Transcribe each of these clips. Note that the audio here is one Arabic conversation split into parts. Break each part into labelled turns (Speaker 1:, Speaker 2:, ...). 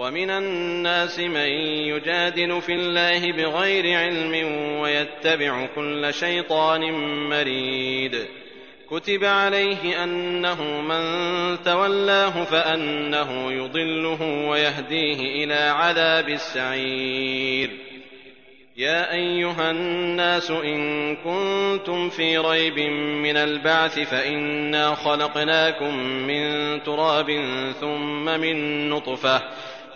Speaker 1: ومن الناس من يجادل في الله بغير علم ويتبع كل شيطان مريد. كتب عليه أنه من تولاه فأنه يضله ويهديه إلى عذاب السعير. يا أيها الناس إن كنتم في ريب من البعث فإنا خلقناكم من تراب ثم من نطفة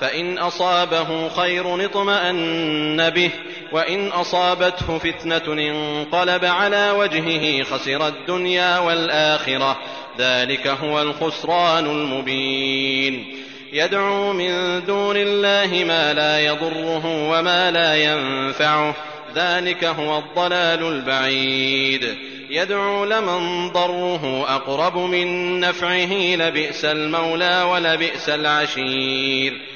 Speaker 1: فإن أصابه خير اطمأن به وإن أصابته فتنة انقلب على وجهه خسر الدنيا والآخرة. ذلك هو الخسران المبين. يدعو من دون الله ما لا يضره وما لا ينفعه. ذلك هو الضلال البعيد. يدعو لمن ضره أقرب من نفعه لبئس المولى ولبئس العشير.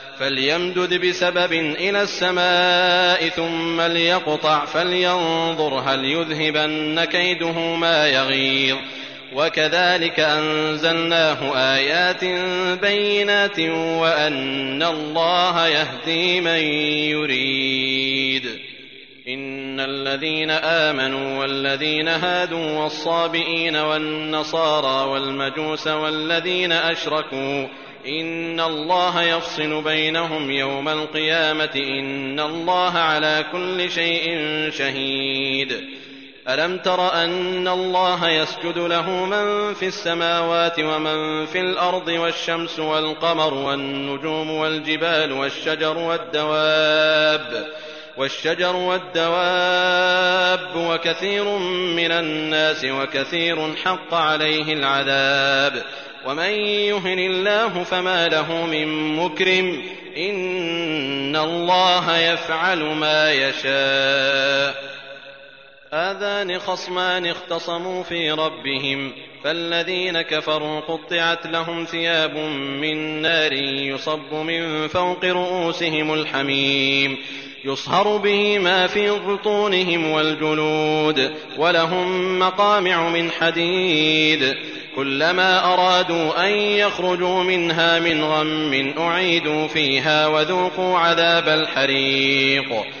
Speaker 1: فليمدد بسبب إلى السماء ثم ليقطع فلينظر هل يذهبن كيده ما يغيظ. وكذلك أنزلناه آيات بينات وأن الله يهدي من يريد. إن الذين آمنوا والذين هادوا والصابئين والنصارى والمجوس والذين أشركوا إن الله يفصل بينهم يوم القيامة إن الله على كل شيء شهيد. ألم تر أن الله يسجد له من في السماوات ومن في الأرض والشمس والقمر والنجوم والجبال والشجر والدواب والشجر والدواب وكثير من الناس وكثير حق عليه العذاب ومن يهن الله فما له من مكرم إن الله يفعل ما يشاء هذان خصمان اختصموا في ربهم فالذين كفروا قطعت لهم ثياب من نار يصب من فوق رؤوسهم الحميم يصهر به ما في بطونهم والجلود ولهم مقامع من حديد كلما أرادوا أن يخرجوا منها من غم أعيدوا فيها وذوقوا عذاب الحريق.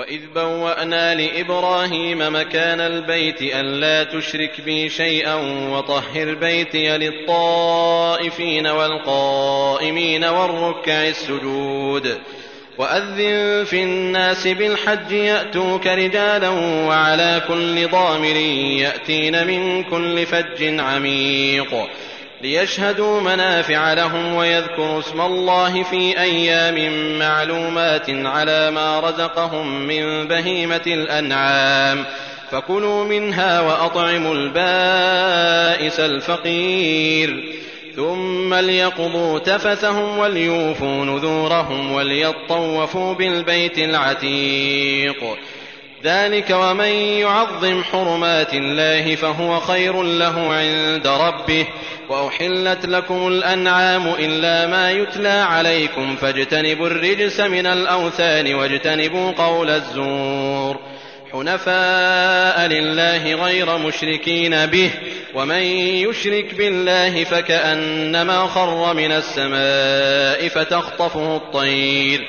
Speaker 1: وإذ بوأنا لإبراهيم مكان البيت ألا تشرك بي شيئا وطهر بيتي للطائفين والقائمين والركع السجود وأذن في الناس بالحج يأتوك رجالا وعلى كل ضامر يأتين من كل فج عميق ليشهدوا منافع لهم ويذكروا اسم الله في أيام معلومات على ما رزقهم من بهيمة الأنعام. فكلوا منها وأطعموا البائس الفقير. ثم ليقضوا تفثهم وليوفوا نذورهم وليطوفوا بالبيت العتيق. ذلك ومن يعظم حرمات الله فهو خير له عند ربه واحلت لكم الانعام الا ما يتلى عليكم فاجتنبوا الرجس من الاوثان واجتنبوا قول الزور حنفاء لله غير مشركين به ومن يشرك بالله فكانما خر من السماء فتخطفه الطير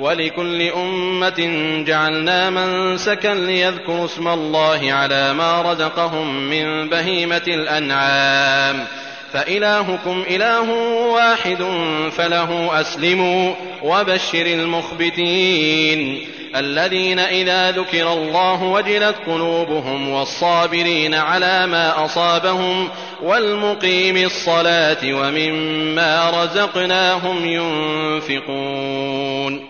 Speaker 1: ولكل أمة جعلنا منسكا ليذكروا اسم الله على ما رزقهم من بهيمة الأنعام. فإلهكم إله واحد فله أسلموا وبشر المخبتين. الذين إذا ذكر الله وجلت قلوبهم والصابرين على ما أصابهم والمقيم الصلاة ومما رزقناهم ينفقون.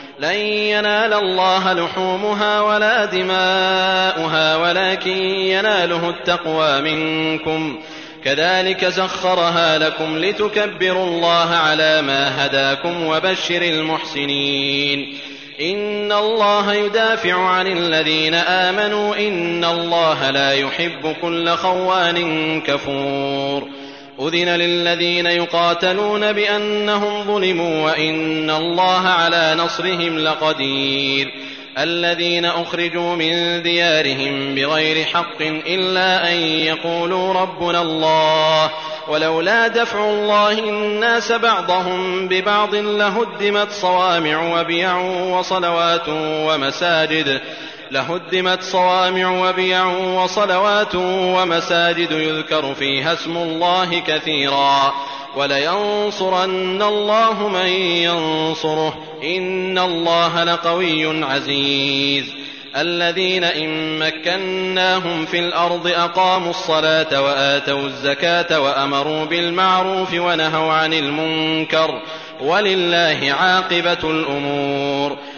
Speaker 1: لن ينال الله لحومها ولا دماؤها ولكن يناله التقوى منكم. كذلك سخرها لكم لتكبروا الله على ما هداكم وبشر المحسنين. إن الله يدافع عن الذين آمنوا إن الله لا يحب كل خوان كفور. أذن للذين يقاتلون بأنهم ظلموا وإن الله على نصرهم لقدير. الذين أخرجوا من ديارهم بغير حق إلا أن يقولوا ربنا الله. ولولا دفع الله الناس بعضهم ببعض لهدمت صوامع وبيع وصلوات ومساجد. لهدمت صوامع وبيع وصلوات ومساجد يذكر فيها اسم الله كثيرا ولينصرن الله من ينصره إن الله لقوي عزيز الذين إن مكناهم في الأرض أقاموا الصلاة وآتوا الزكاة وأمروا بالمعروف ونهوا عن المنكر ولله عاقبة الأمور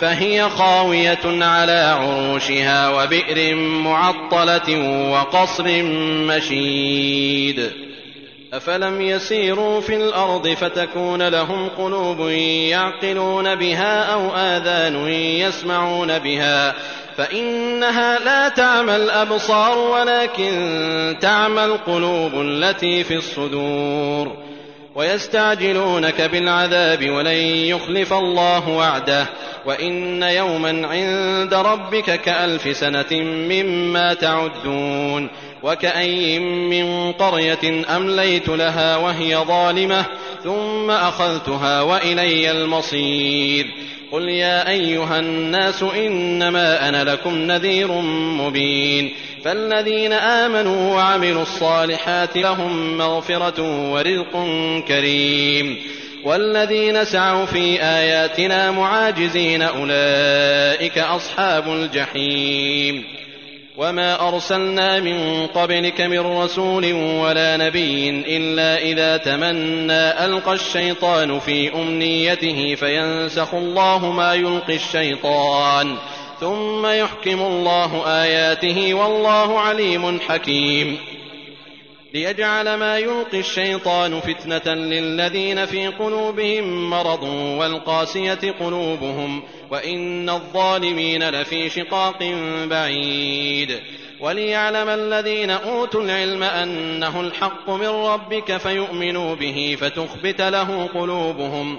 Speaker 1: فهي خاوية على عروشها وبئر معطلة وقصر مشيد. أفلم يسيروا في الأرض فتكون لهم قلوب يعقلون بها أو آذان يسمعون بها. فإنها لا تعمى الأبصار ولكن تعمى القلوب التي في الصدور. ويستعجلونك بالعذاب ولن يخلف الله وعده. وإن يوما عند ربك كألف سنة مما تعدون. وكأي من قرية أمليت لها وهي ظالمة ثم أخذتها وإلي المصير. قل يا أيها الناس إنما أنا لكم نذير مبين. فالذين آمنوا وعملوا الصالحات لهم مغفرة ورزق كريم والذين سعوا في آياتنا معاجزين أولئك أصحاب الجحيم وما أرسلنا من قبلك من رسول ولا نبي إلا إذا تمنى ألقى الشيطان في أمنيته فينسخ الله ما يلقي الشيطان ثم يحكم الله آياته والله عليم حكيم. ليجعل ما يلقي الشيطان فتنة للذين في قلوبهم مرض والقاسية قلوبهم وإن الظالمين لفي شقاق بعيد. وليعلم الذين أوتوا العلم أنه الحق من ربك فيؤمنوا به فتخبت له قلوبهم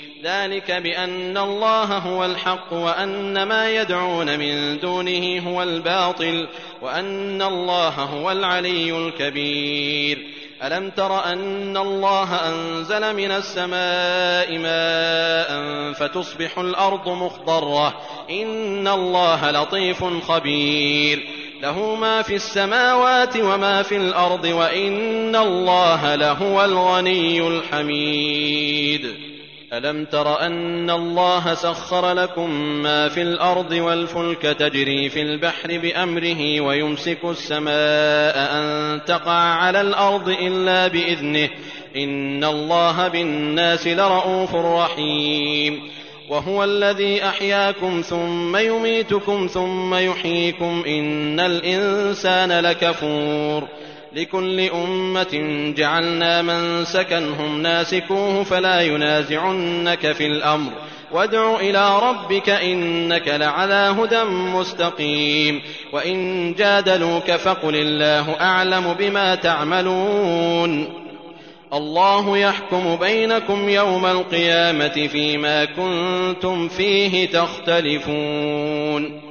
Speaker 1: ذلك بأن الله هو الحق وأن ما يدعون من دونه هو الباطل وأن الله هو العلي الكبير. ألم تر أن الله أنزل من السماء ماء فتصبح الأرض مخضرة؟ إن الله لطيف خبير. له ما في السماوات وما في الأرض وإن الله لهو الغني الحميد. ألم تر أن الله سخر لكم ما في الأرض والفلك تجري في البحر بأمره ويمسك السماء أن تقع على الأرض إلا بإذنه إن الله بالناس لرءوف رحيم وهو الذي أحياكم ثم يميتكم ثم يحييكم إن الإنسان لكفور لكل أمة جعلنا من سكنهم ناسكوه فلا ينازعنك في الأمر. وادع إلى ربك إنك لعلى هدى مستقيم. وإن جادلوك فقل الله أعلم بما تعملون. الله يحكم بينكم يوم القيامة فيما كنتم فيه تختلفون.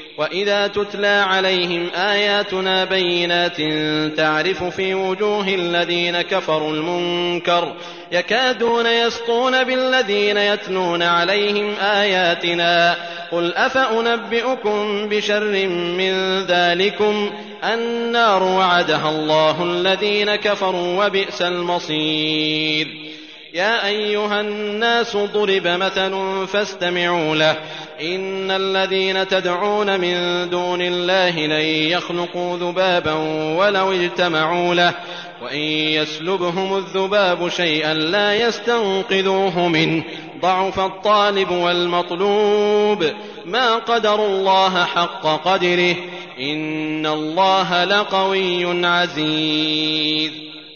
Speaker 1: واذا تتلى عليهم اياتنا بينات تعرف في وجوه الذين كفروا المنكر يكادون يسطون بالذين يتلون عليهم اياتنا قل افانبئكم بشر من ذلكم النار وعدها الله الذين كفروا وبئس المصير يا أيها الناس ضرب مثل فاستمعوا له. إن الذين تدعون من دون الله لن يخلقوا ذبابا ولو اجتمعوا له. وإن يسلبهم الذباب شيئا لا يستنقذوه منه. ضعف الطالب والمطلوب. ما قدروا الله حق قدره. إن الله لقوي عزيز.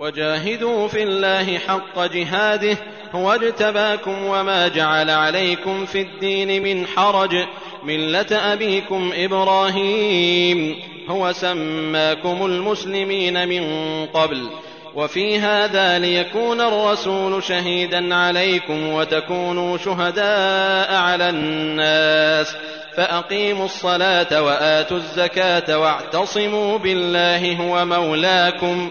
Speaker 1: وجاهدوا في الله حق جهاده هو اجتباكم وما جعل عليكم في الدين من حرج. ملة أبيكم إبراهيم هو سماكم المسلمين من قبل. وفي هذا ليكون الرسول شهيدا عليكم وتكونوا شهداء على الناس. فأقيموا الصلاة وآتوا الزكاة واعتصموا بالله هو مولاكم.